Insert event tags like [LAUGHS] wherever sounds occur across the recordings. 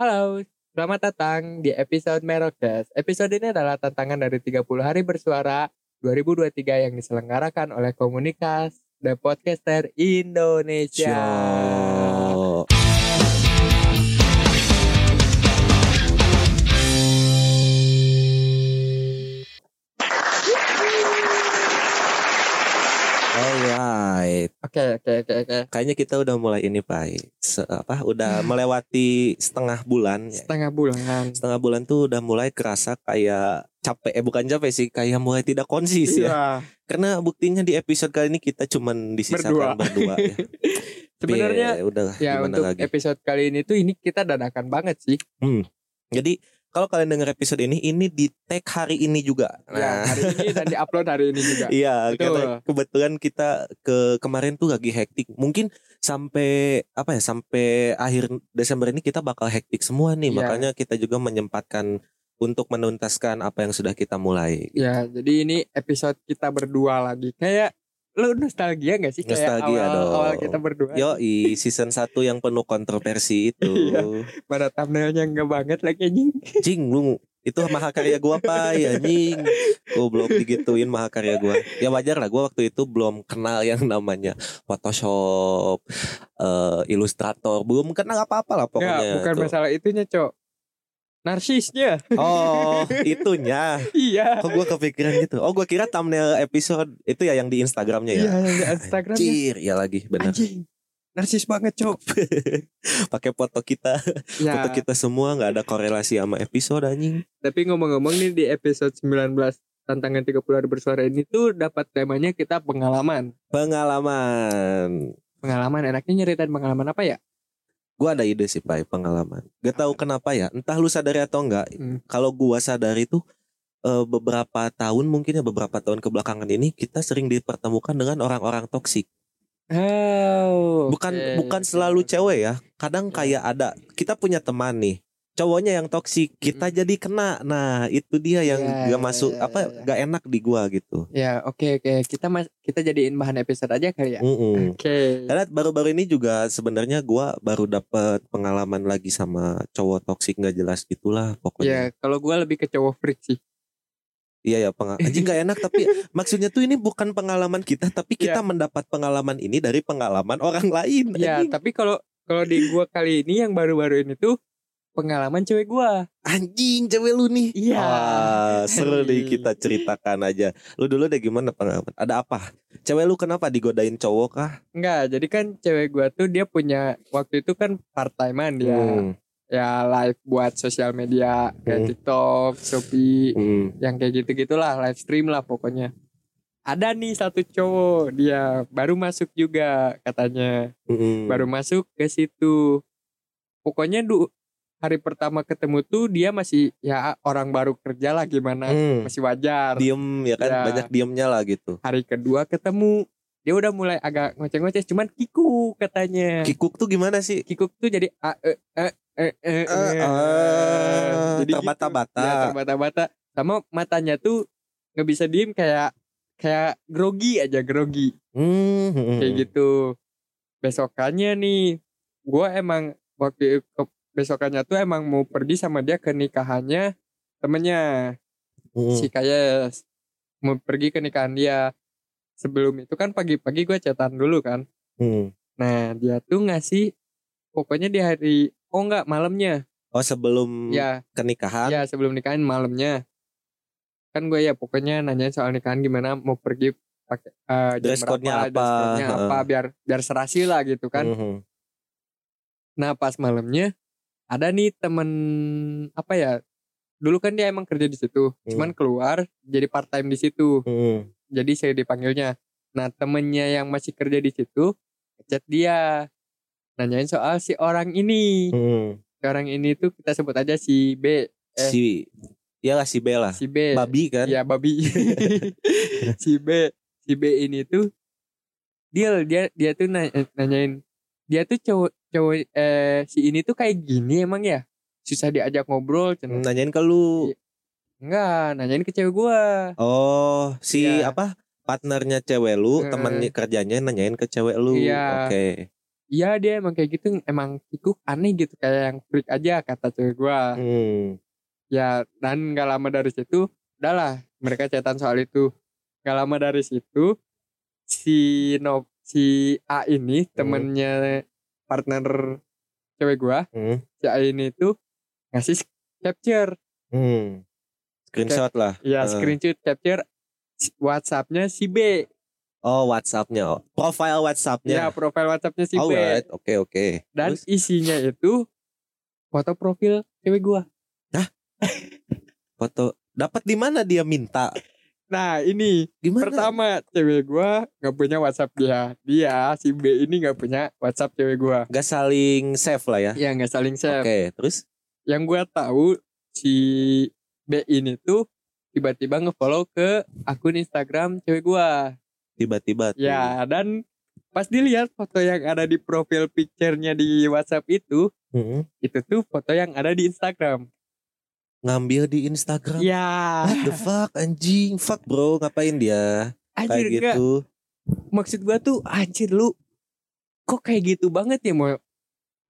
Halo, selamat datang di episode Merokes. Episode ini adalah tantangan dari 30 hari bersuara 2023 yang diselenggarakan oleh Komunikas The Podcaster Indonesia. Oke, oke, oke, oke. kayaknya kita udah mulai ini Pak. Se- apa udah [LAUGHS] melewati setengah bulan. ya. Setengah bulan. Setengah bulan tuh udah mulai kerasa kayak capek eh bukan capek sih, kayak mulai tidak konsis ya. Iya. Karena buktinya di episode kali ini kita cuman disisakan berdua, ya. Tapi [LAUGHS] Sebenarnya ya, udah ya gimana untuk lagi. episode kali ini tuh ini kita dadakan banget sih. Jadi kalau kalian dengar episode ini, ini di tag hari ini juga. Ya, Nah, hari ini dan diupload hari ini juga. [LAUGHS] iya, Betul. karena kebetulan kita ke kemarin tuh lagi hektik. Mungkin sampai apa ya, sampai akhir Desember ini kita bakal hektik semua nih. Iya. Makanya kita juga menyempatkan untuk menuntaskan apa yang sudah kita mulai. Ya, jadi ini episode kita berdua lagi. Kayak lu nostalgia gak sih kayak Nostalgia awal, dong. awal kita berdua? Yo, season 1 yang penuh kontroversi itu. [LAUGHS] Iya. Pada thumbnailnya enggak banget lagi anjing. Cing, lu itu mahakarya gua apa ya anjing Goblok digituin mahakarya gua Ya wajar lah gua waktu itu belum kenal yang namanya Photoshop eh Illustrator Belum kenal apa-apa lah pokoknya ya, bukan tuh. masalah itunya, Cok. Narsisnya. Oh [LAUGHS] itunya iya. Kok gua kepikiran gitu Oh gua kira thumbnail episode Itu ya yang di Instagramnya ya Iya, yang di Instagramnya. Cir ya lagi benar Anjing. Narsis banget, Cok. [LAUGHS] Pakai foto kita Ya, Foto kita semua nggak ada korelasi sama episode anjing tapi ngomong-ngomong nih di episode 19 tantangan 30 hari bersuara ini tuh dapat temanya kita pengalaman. Pengalaman Pengalaman enaknya nyeritain pengalaman apa ya? Gua ada ide sih Pak pengalaman. Gak tahu kenapa ya. Entah lu sadari atau enggak. Hmm. Kalau gua sadari tuh eh, beberapa tahun mungkin ya beberapa tahun kebelakangan ini kita sering dipertemukan dengan orang-orang toksik. Oh. Bukan bukan selalu cewek ya. Kadang kayak ada kita punya teman nih. Cowoknya yang toksik, kita jadi kena. Nah, itu dia yang Iya, gak iya, masuk iya, apa iya. gak enak di gua gitu. Ya, oke oke. Kita mas kita jadiin bahan episode aja kali ya. Mm-mm. Oke. Karena baru-baru ini juga sebenarnya gua baru dapet pengalaman lagi sama cowok toksik nggak jelas gitulah pokoknya. Ya, kalau gua lebih ke cowok freak sih. Iya ya pengal anjing gak enak tapi [LAUGHS] maksudnya tuh ini bukan pengalaman kita tapi kita mendapat pengalaman ini dari pengalaman orang lain. Ya, anjing. tapi kalau kalau di gua kali ini yang baru-baru ini tuh pengalaman cewek gua. Anjing cewek lu nih. Iya. Wah, seru nih kita ceritakan aja. Lu dulu deh gimana pengalaman? Ada apa? Cewek lu kenapa digodain cowok kah? Enggak, jadi kan cewek gua tuh dia punya waktu itu kan part timean dia. Hmm, Ya live buat sosial media kayak Hmm. TikTok, Shopee, hmm. yang kayak gitu-gitulah, live stream lah pokoknya. Ada nih satu cowok, dia baru masuk juga katanya. hmm. Baru masuk ke situ. Pokoknya du hari pertama ketemu tuh dia masih ya orang baru kerja lah gimana, Hmm. masih wajar. Diem ya kan Ya. banyak diemnya lah gitu. Hari kedua ketemu, dia udah mulai agak ngoceh-ngoceh cuman kiku katanya. Kikuk tuh gimana sih? Kikuk tuh jadi a e e e e, e. Eh, eh, Jadi gitu. terbata-bata. Ya, terbata-bata. Sama matanya tuh nggak bisa diem kayak kayak grogi aja grogi Hmm, hmm, kayak hmm. gitu. Besokannya nih, gua emang waktu besokannya tuh emang mau pergi sama dia ke nikahannya temennya Hmm. si Kayes mau pergi ke nikahan dia. Sebelum itu kan pagi-pagi gue chatan dulu kan. Hmm. Nah dia tuh ngasih pokoknya di hari oh enggak malamnya Oh sebelum ya kenikahan. ya sebelum nikahan malamnya kan gue ya pokoknya nanya soal nikahan gimana mau pergi pakai eh, jam Dress code-nya apa, dress code-nya apa biar biar serasi lah gitu kan Mhm. nah pas malamnya ada nih temen apa ya dulu kan dia emang kerja di situ Hmm. cuman keluar jadi part time di situ Mhm. jadi saya dipanggilnya nah temennya yang masih kerja di situ chat dia nanyain soal si orang ini Mhm. si orang ini tuh kita sebut aja si B Eh. Si Iyalah si Bella. si B Babi kan? ya babi [LAUGHS] si B si B ini tuh deal dia dia tuh na- nanyain dia tuh cowok cowok eh si ini tuh kayak gini emang ya susah diajak ngobrol cenah. Nanyain ke lu. Iya. enggak nanyain ke cewek gua Oh, si Iya. apa? Partnernya cewek lu, Heeh. teman kerjanya nanyain ke cewek lu. Iya. Oke. iya dia emang kayak gitu emang itu aneh gitu kayak yang freak aja kata cewek gua Hmm. ya dan gak lama dari situ udahlah mereka chatan soal itu gak lama dari situ si no si A ini temennya partner cewek gua Hmm. si A ini tuh ngasih capture Hmm. Screenshot lah. ya Eh. screenshot capture WhatsAppnya si B Oh, WhatsApp-nya. Oh, Profile ya WhatsApp-nya. profil WhatsAppnya si B Alright, oke oke. dan Terus? isinya itu foto profil cewek gua [LAUGHS] Foto dapat di mana dia minta? Nah ini Gimana? Pertama, cewek gua nggak punya WhatsApp dia. Dia si B ini nggak punya WhatsApp cewek gua. Gak saling save lah ya. Ya nggak saling Oke, share. terus? Yang gua tahu si B ini tuh tiba-tiba ngefollow ke akun Instagram cewek gua. Tiba-tiba tuh. Ya dan pas dilihat foto yang ada di profil picture-nya di WhatsApp itu, Mm-mm. itu tuh foto yang ada di Instagram. Ngambil di Instagram. Ya, What the fuck anjing? Fuck bro, ngapain dia? anjir Kayak enggak. gitu. Maksud gua tuh anjir lu kok kayak gitu banget ya mau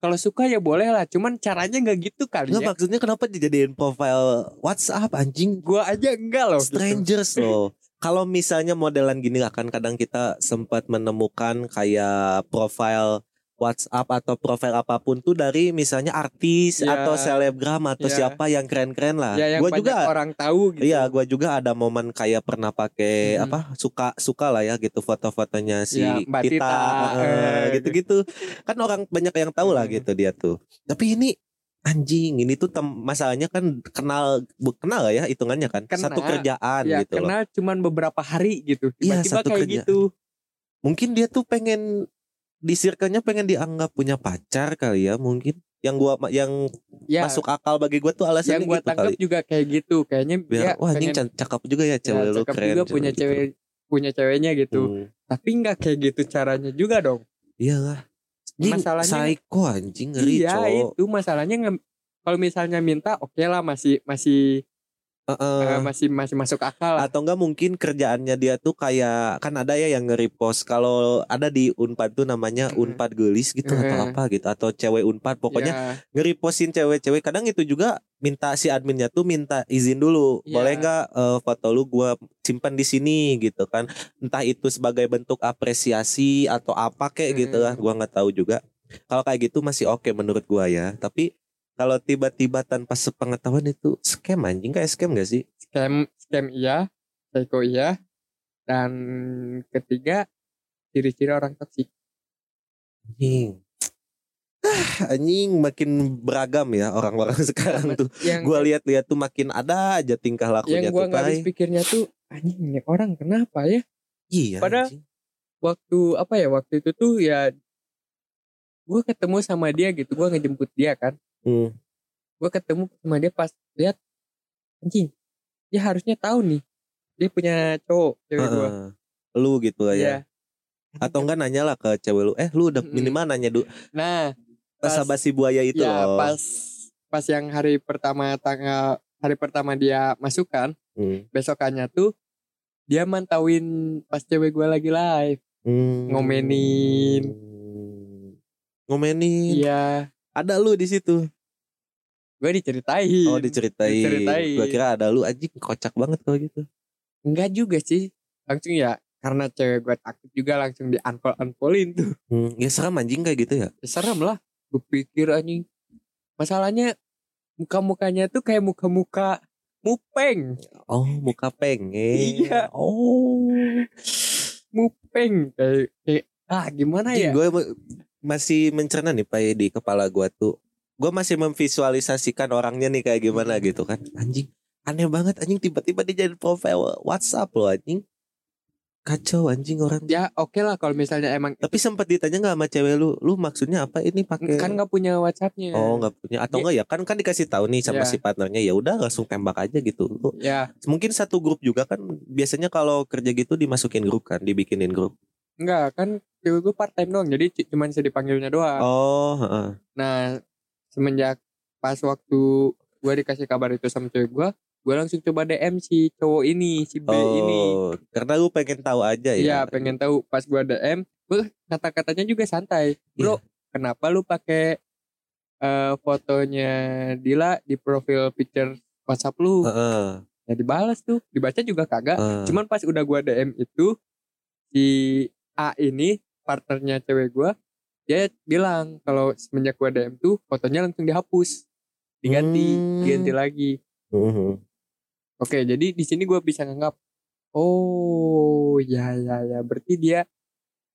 kalau suka ya boleh lah, cuman caranya nggak gitu kali Nggak ya. maksudnya kenapa dijadiin profile WhatsApp anjing? gua aja enggak loh gitu. Strangers loh. [LAUGHS] Kalau misalnya modelan gini akan kadang kita sempat menemukan kayak profile WhatsApp atau profil apa pun tuh dari misalnya artis Ya. atau selebgram atau Ya. siapa yang keren-keren lah. ya yang gua banyak juga orang tahu gitu Iya, gua juga ada momen kayak pernah pakai Hmm. apa suka suka lah ya gitu foto-fotonya si Ya, Mbak Tita, Tita, eh, gitu-gitu. Kan orang banyak yang tahu lah gitu dia tuh. Tapi ini anjing, ini tuh tem- masalahnya kan kenal kenal ya hitungannya kan. Kenal. Satu kerjaan ya gitu loh. kenal cuman beberapa hari gitu Iya, tiba-tiba satu kayak kerja. gitu Mungkin dia tuh pengen di circle-nya pengen dianggap punya pacar kali ya mungkin. Yang gua yang ya masuk akal bagi gua tuh alasannya yang gua gitu tangkap kali. juga kayak gitu kayaknya Biar dia wah pengen can- cakep juga ya ya, cewek lu cakep keren. juga punya gitu. cewek punya ceweknya gitu Hmm. tapi nggak kayak gitu caranya juga dong Iyalah. Anjing, Masalahnya- psycho anjing ngeri iya cowok. itu masalahnya kalau misalnya minta oke lah masih masih Eh, masih masih masuk akal lah. Atau enggak mungkin kerjaannya dia tuh kayak kan ada ya yang nge-repost kalau ada di Unpad tuh namanya Hmm. Unpad gelis gitu atau Hmm. apa gitu atau cewek Unpad. Pokoknya Ya, nge-repostin cewek-cewek. Kadang itu juga minta si adminnya tuh minta izin dulu. Iya. boleh nggak eh, foto lu gua simpan di sini gitu kan. Entah itu sebagai bentuk apresiasi atau apa kayak gitu Hmm. lah gua nggak tahu juga. Kalau kayak gitu masih oke menurut gua ya. Tapi kalau tiba-tiba tanpa sepengetahuan itu scam anjing. Kayak scam gak sih? Scam scam iya psycho iya. Dan ketiga ciri-ciri orang toksik. Anjing. Ah, anjing makin beragam ya orang-orang [LAUGHS] sekarang tuh. yang gua lihat-lihat tuh makin ada aja tingkah lakunya yang gua nggak habis pikirnya tuh anjing ini orang kenapa ya? Iya anjing. waktu apa ya waktu itu tuh ya gue ketemu sama dia gitu. Gue ngejemput dia kan Hmm. gue ketemu sama dia pas lihat anjing dia harusnya tahu nih dia punya cowok cewek gue Heeh. lu gitu lah ya ya atau enggak nanya lah ke cewek lu eh lu udah minimal nanya dulu nah Pas- basa-basi buaya itu ya loh pas pas yang hari pertama tanggal hari pertama dia masukkan Hmm. besokannya tuh dia mantauin pas cewek gue lagi live Hmm. Ngomenin. ngomenin iya ada lu di situ gue diceritain. Oh diceritain. Diceritain. gua kira ada lu anjing kocak banget kalau gitu. Enggak juga sih. Langsung ya karena cewek gue takut juga langsung di unfollow unfollowin tuh. Hmm. ya serem anjing kayak gitu ya? Ya, serem lah gue pikir anjing. Masalahnya muka-mukanya tuh kayak muka-muka mupeng. Oh muka pengen Iya. oh. Mupeng kayak, kayak ah gimana ya? gue masih mencerna nih pak di kepala gua tuh gue masih memvisualisasikan orangnya nih kayak gimana gitu kan. Anjing aneh banget anjing tiba-tiba dia jadi profile WhatsApp loh anjing. Kacau anjing orang. Ya oke lah kalau misalnya emang tapi sempat ditanya nggak sama cewek lu lu maksudnya apa ini pakai? kan nggak punya WhatsAppnya. Oh nggak punya. Atau enggak ya kan kan dikasih tahu nih sama Ya. si partnernya ya udah langsung tembak aja gitu. Lu ya mungkin satu grup juga kan biasanya kalau kerja gitu dimasukin grup kan dibikinin grup. Enggak kan cewek gue part time doang jadi c- cuman bisa dipanggilnya doang. Oh heeh. nah semenjak pas waktu gue dikasih kabar itu sama cewek gue gue langsung coba DM si cowok ini si B ini. Oh karena lu pengen tahu aja ya? Iya pengen tahu. Pas gua DM, gue kata-katanya juga santai. Bro, kenapa lu pakai eh, fotonya Dila di profil picture WhatsApp lu? Heeh, ya dibalas tuh. Dibaca juga kagak. Heeh. cuman pas udah gua DM itu si A ini partnernya cewek gua dia bilang kalau semenjak gua DM tuh fotonya langsung dihapus. Diganti Hmm. diganti lagi. Mhm. oke jadi di sini gua bisa nganggap oh ya ya ya. Berarti dia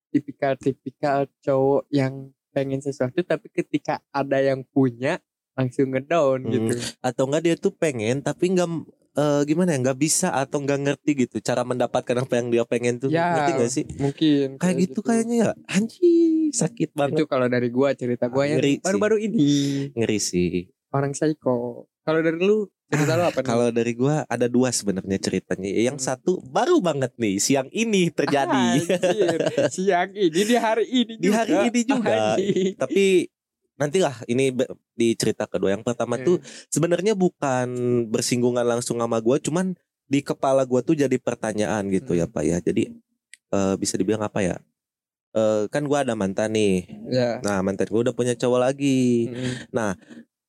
tipikal-tipikal cowok yang pengen sesuatu tapi ketika ada yang punya langsung ngedown Hmm. gitu. Atau enggak dia tuh pengen tapi enggak eh, gimana ya nggak bisa atau nggak ngerti gitu cara mendapatkan apa yang dia pengen tuh. Ya, ngerti gak sih? mungkin kayak gitu. kayaknya ya. Anjing sakit banget itu kalau dari gua cerita gua yang baru-baru ini ngeri sih orang psycho. Kalau dari lu cerita lu apa nih? kalau dari gua ada dua sebenarnya ceritanya yang Hmm. satu baru banget nih siang ini terjadi Anjir, siang ini di hari ini Di hari ini juga. Anjing. tapi nantilah ini di cerita kedua yang pertama tuh sebenarnya bukan bersinggungan langsung sama gua cuman di kepala gua tuh jadi pertanyaan gitu ya Hmm. pak ya jadi eh, bisa dibilang apa ya Eh, kan gua ada mantan nih. Ya. nah mantan gua udah punya cowok lagi. Mm.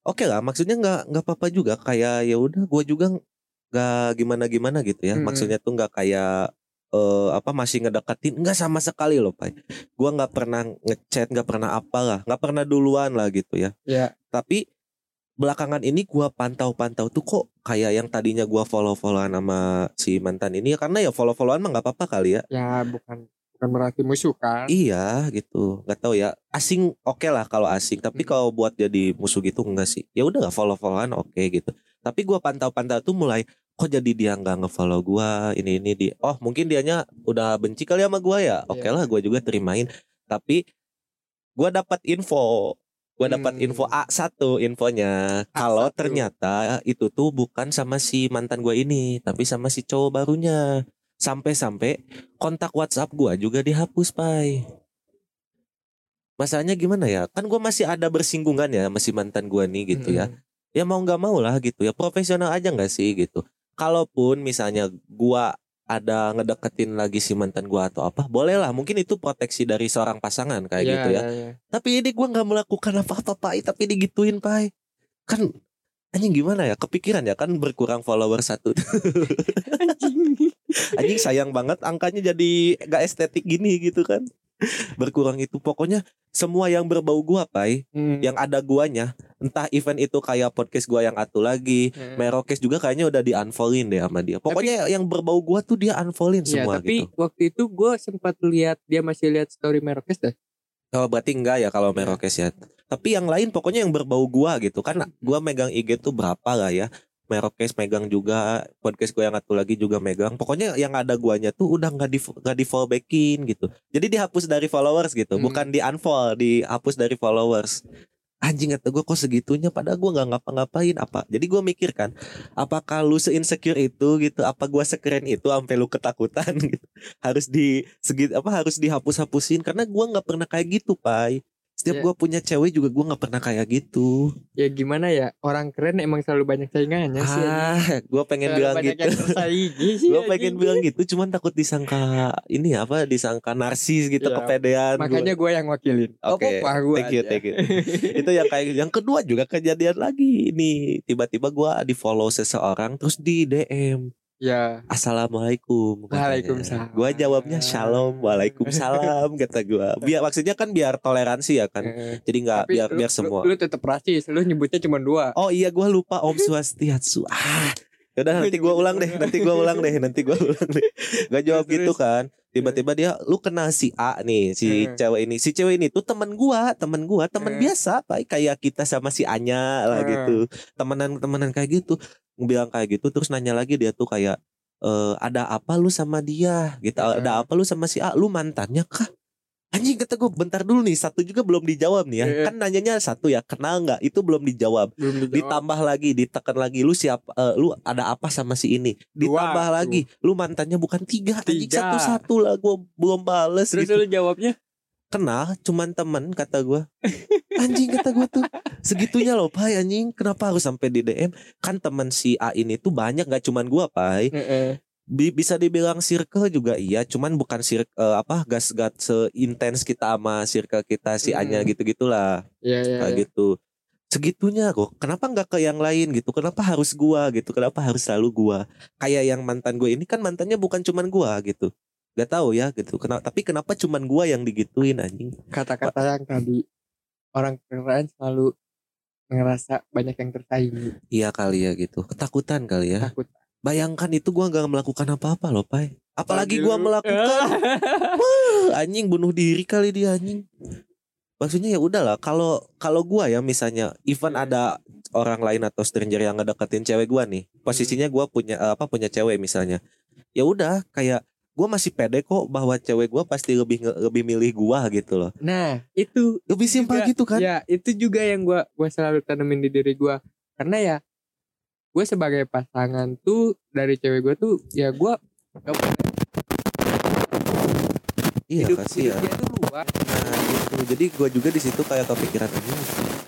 oke lah maksudnya nggak nggak apa-apa juga. Kayak ya udah gua juga nggak gimana gimana gitu ya. Mm-mm. maksudnya tuh nggak kayak eh apa masih ngedeketin. Nggak sama sekali loh pak. Gua nggak pernah ngechat nggak pernah apalah nggak pernah duluan lah gitu ya. Ya. tapi belakangan ini gua pantau-pantau tuh kok kayak yang tadinya gua follow-followan sama si mantan ini. Ya karena ya follow-followan mah nggak apa-apa kali ya. Ya bukan bukan berarti musuh kan? iya gitu. Nggak tahu ya. Asing oke lah kalau asing. Tapi Hmm. kalau buat jadi musuh gitu enggak sih. Ya udah nggak follow-followan oke gitu. Tapi gua pantau-pantau tuh mulai kok jadi dia nggak ngefollow gua? Ini ini di oh mungkin dianya udah benci kali sama gua ya? Oke Iya. lah gua juga terimain. Tapi gua dapat info. Gua dapat Hmm. info A1 infonya. Kalau A1. ternyata itu tuh bukan sama si mantan gua ini tapi sama si cowok barunya sampai-sampai kontak WhatsApp gua juga dihapus pai. Masalahnya gimana ya? Kan gua masih ada bersinggungan ya sama si mantan gua nih gitu ya. Ya mau nggak mau lah gitu ya. Profesional aja nggak sih gitu? Kalaupun misalnya gua ada ngedeketin lagi si mantan gua atau apa boleh lah. Mungkin itu proteksi dari seorang pasangan kayak gitu ya. ya. tapi ini gua nggak melakukan apa-apa pai. Tapi digituin pai. Kan anjing gimana ya kepikiran ya kan berkurang follower satu Anjing. anjing sayang banget angkanya jadi gak estetik gini gitu kan berkurang itu pokoknya semua yang berbau gua pai Hmm. yang ada guanya entah event itu kayak podcast gua yang atu lagi Hmm. Merokes juga kayaknya udah di unfollowin deh sama dia pokoknya yang berbau gua tuh dia unfollowin Ya, semua tapi gitu waktu itu gue sempat lihat dia masih lihat story Merokes dah. oh berarti enggak ya kalau Ya. Merokes ya tapi yang lain pokoknya yang berbau gua gitu. Kan gua megang IG tuh berapa lah ya. Merokes megang juga podcast gua yang satu lagi juga megang. Pokoknya yang ada guanya tuh udah nggak di nggak di follow backin gitu. Jadi dihapus dari followers gitu Hmm. bukan di unfollow dihapus dari followers. Anjing kata gue kok segitunya? Padahal gue nggak ngapa-ngapain. Apa? Jadi gue mikir kan apakah lu se-insecure itu gitu? Apa gue sekeren itu sampai lu ketakutan [LAUGHS] gitu? Harus di segit apa harus dihapus-hapusin? Karena gue nggak pernah kayak gitu pai setiap Ya. gue punya cewek juga gue nggak pernah kayak gitu Ya gimana ya orang keren emang selalu banyak saingannya sih. ah gue pengen Selalu bilang gitu [LAUGHS] gue pengen bilang gitu cuman takut disangka ini apa disangka narsis gitu Ya, kepedean. Makanya gue yang wakilin. Oke, gua thank you, aja. thank you. itu yang kayak yang kedua juga kejadian lagi ini tiba-tiba gua di follow seseorang terus di DM ya. assalamualaikum. Waalaikumsalam. gua jawabnya shalom waalaikumsalam [LAUGHS] kata gua biar maksudnya kan biar toleransi ya kan Eh, jadi nggak biar lu- biar semua Lu, lu tetap rasis, lu nyebutnya cuma dua. oh iya gua lupa om swastiastu ah Yaudah nanti gua ulang deh nanti gua [LAUGHS] ulang deh nanti gua ulang deh. Gak jawab gitu kan. Tiba-tiba dia lu kenal si A nih si Hmm. cewek ini. Si cewek ini tuh temen gua temen gua temen Hmm. biasa baik kayak kita sama si Anya lah Hmm. gitu. Temenan temenan kayak gitu. Bilang kayak gitu terus nanya lagi dia tuh kayak eh ada apa lu sama dia? Gitu Hmm. ada apa lu sama si A? Lu mantannya kah anjing kata gue bentar dulu nih satu juga belum dijawab nih ya. Hmm. kan nanyanya satu ya kenal nggak? Itu belum dijawab. Belum dijawab. ditambah lagi ditekan lagi lu siapa eh, lu ada apa sama si ini? Dua, ditambah tuh. lagi lu mantannya bukan tiga. Anjing Tiga. satu satu lah gue belum bales Terus gitu. lu jawabnya? Kenal cuman temen kata gue anjing kata gue tuh. Segitunya loh pai anjing. Kenapa harus sampai di DM kan temen si A ini tuh banyak nggak cuman gue pai. Heeh. Bi- bisa dibilang circle juga iya cuman bukan circle apa gas gas seintens kita sama circle kita si Anya Hmm. gitu gitulah Iya iya. kayak iya. gitu segitunya kok kenapa nggak ke yang lain gitu kenapa harus gua gitu kenapa harus selalu gua kayak yang mantan gue ini kan mantannya bukan cuman gua gitu Gak tahu ya gitu kenapa tapi kenapa cuman gua yang digituin anjing Kata-kata yang tadi orang keren selalu ngerasa banyak yang tersaingi. iya kali ya gitu ketakutan kali ya Takut. Bayangkan itu gua nggak melakukan apa-apa loh pai. Apalagi gua Aduh. melakukan. [LAUGHS] Wah, anjing bunuh diri kali dia anjing. Maksudnya ya udahlah kalau kalau gua ya misalnya even ada orang lain atau stranger yang ngedeketin cewek gua nih posisinya gua punya eh, apa punya cewek misalnya. Ya udah kayak gua masih pede kok bahwa cewek gua pasti lebih lebih milih gua gitu loh. Nah, itu lebih simpel gitu kan? Ya, itu juga yang gua gua selalu tanemin di diri gua. Karena ya gue sebagai pasangan tuh dari cewek gue tuh ya gua gak iya hidup, kasihan hidup dia tuh luas. Nah gitu Jadi gue juga di situ kayak kepikiran ini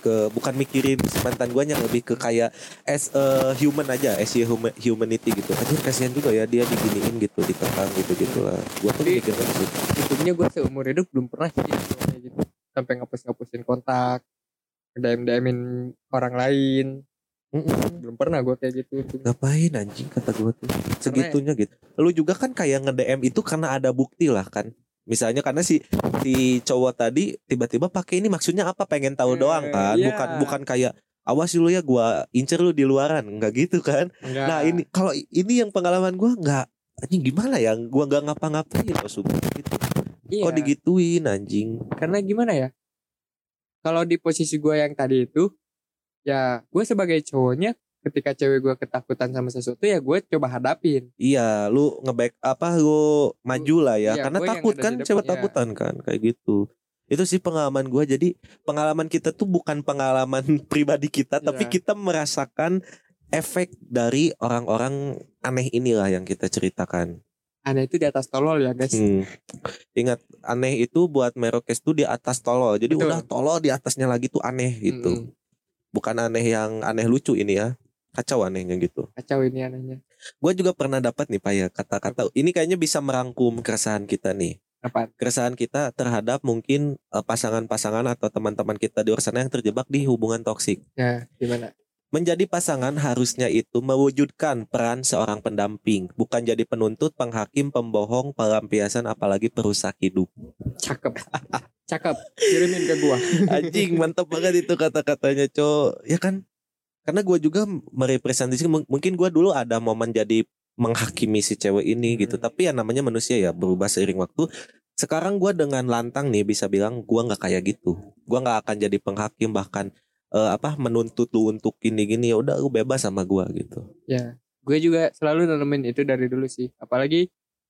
ke bukan mikirin si mantan gue yang lebih ke kayak as a human aja as a human, humanity gitu aja kasihan juga ya dia diginiin gitu dikekang gitu gitu lah gue tuh mikir kayak gitu Hitungnya gue seumur hidup belum pernah sih kayak gitu. Sampai ngapus-ngapusin kontak, DM-DMin orang lain. Mm-mm. Belum pernah gue kayak gitu. ngapain anjing kata gue tuh segitunya gitu lu juga kan kayak nge DM itu karena ada bukti lah kan misalnya karena si si cowok tadi tiba-tiba pakai ini maksudnya apa pengen tahu Eh, doang kan iya. bukan bukan kayak awas dulu ya gua incer lu di luaran nggak gitu kan Enggak. Nah ini kalau ini yang pengalaman gua nggak anjing gimana ya gua nggak ngapa-ngapain gua gitu. iya. Kok digituin anjing? karena gimana ya kalau di posisi gue yang tadi itu ya gue sebagai cowoknya ketika cewek gue ketakutan sama sesuatu ya gue coba hadapin Iya, lu ngeback apa lu maju lah ya Iya, karena takut kan cewek iya. takutan kan kayak gitu. Itu sih pengalaman gua jadi pengalaman kita tuh bukan pengalaman [LAUGHS] pribadi kita tapi Iya. kita merasakan efek dari orang-orang aneh inilah yang kita ceritakan. aneh itu di atas tolol ya guys Hmm. Ingat aneh itu buat Merokes tuh di atas tolol. Jadi Betul. udah tolol di atasnya lagi tuh aneh gitu. Mm-mm. Bukan aneh yang aneh lucu ini ya. Kacau anehnya gitu. kacau ini anehnya Gue juga pernah dapat nih Pak ya kata-kata ini kayaknya bisa merangkum keresahan kita nih. apa Keresahan kita terhadap mungkin eh, pasangan-pasangan atau teman-teman kita di luar sana yang terjebak di hubungan toksik. ya gimana Menjadi pasangan harusnya itu mewujudkan peran seorang pendamping, bukan jadi penuntut, penghakim, pembohong, pelampiasan, apalagi perusak hidup. cakep. Cakep. Kirimin ke gue [LAUGHS] Anjing mantap banget itu kata-katanya cowok Ya kan? Karena gue juga merepresentasi mung- Mungkin gue dulu ada momen jadi Menghakimi si cewek ini gitu. Hmm. Tapi ya namanya manusia ya Berubah seiring waktu. Sekarang gue dengan lantang nih Bisa bilang gue gak kayak gitu. Gue gak akan jadi penghakim Bahkan eh, apa menuntut lu untuk gini-gini ya udah lu bebas sama gue gitu ya gue juga selalu nanemin itu dari dulu sih apalagi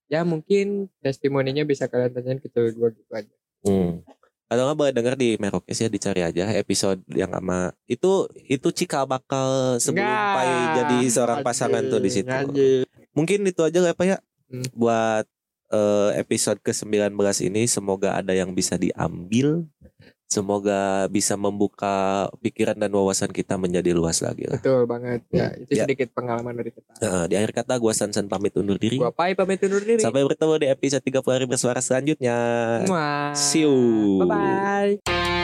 ya mungkin testimoninya bisa kalian tanyain ke cewek gue gitu aja Hmm. Atau nggak boleh denger di Merokes ya dicari aja episode yang sama itu itu cikal bakal sebelum. Pai jadi seorang pasangan tuh di situ. Mungkin itu aja Pak ya Hmm. buat eh, episode ke-19 ini semoga ada yang bisa diambil. Semoga bisa membuka pikiran dan wawasan kita menjadi luas lagi lah. betul banget ya itu Ya. sedikit pengalaman dari kita Nah, di akhir kata gua Sansan pamit undur diri. gua pai pamit undur diri Sampai bertemu di episode 30 hari bersuara selanjutnya. Muah. See you. bye bye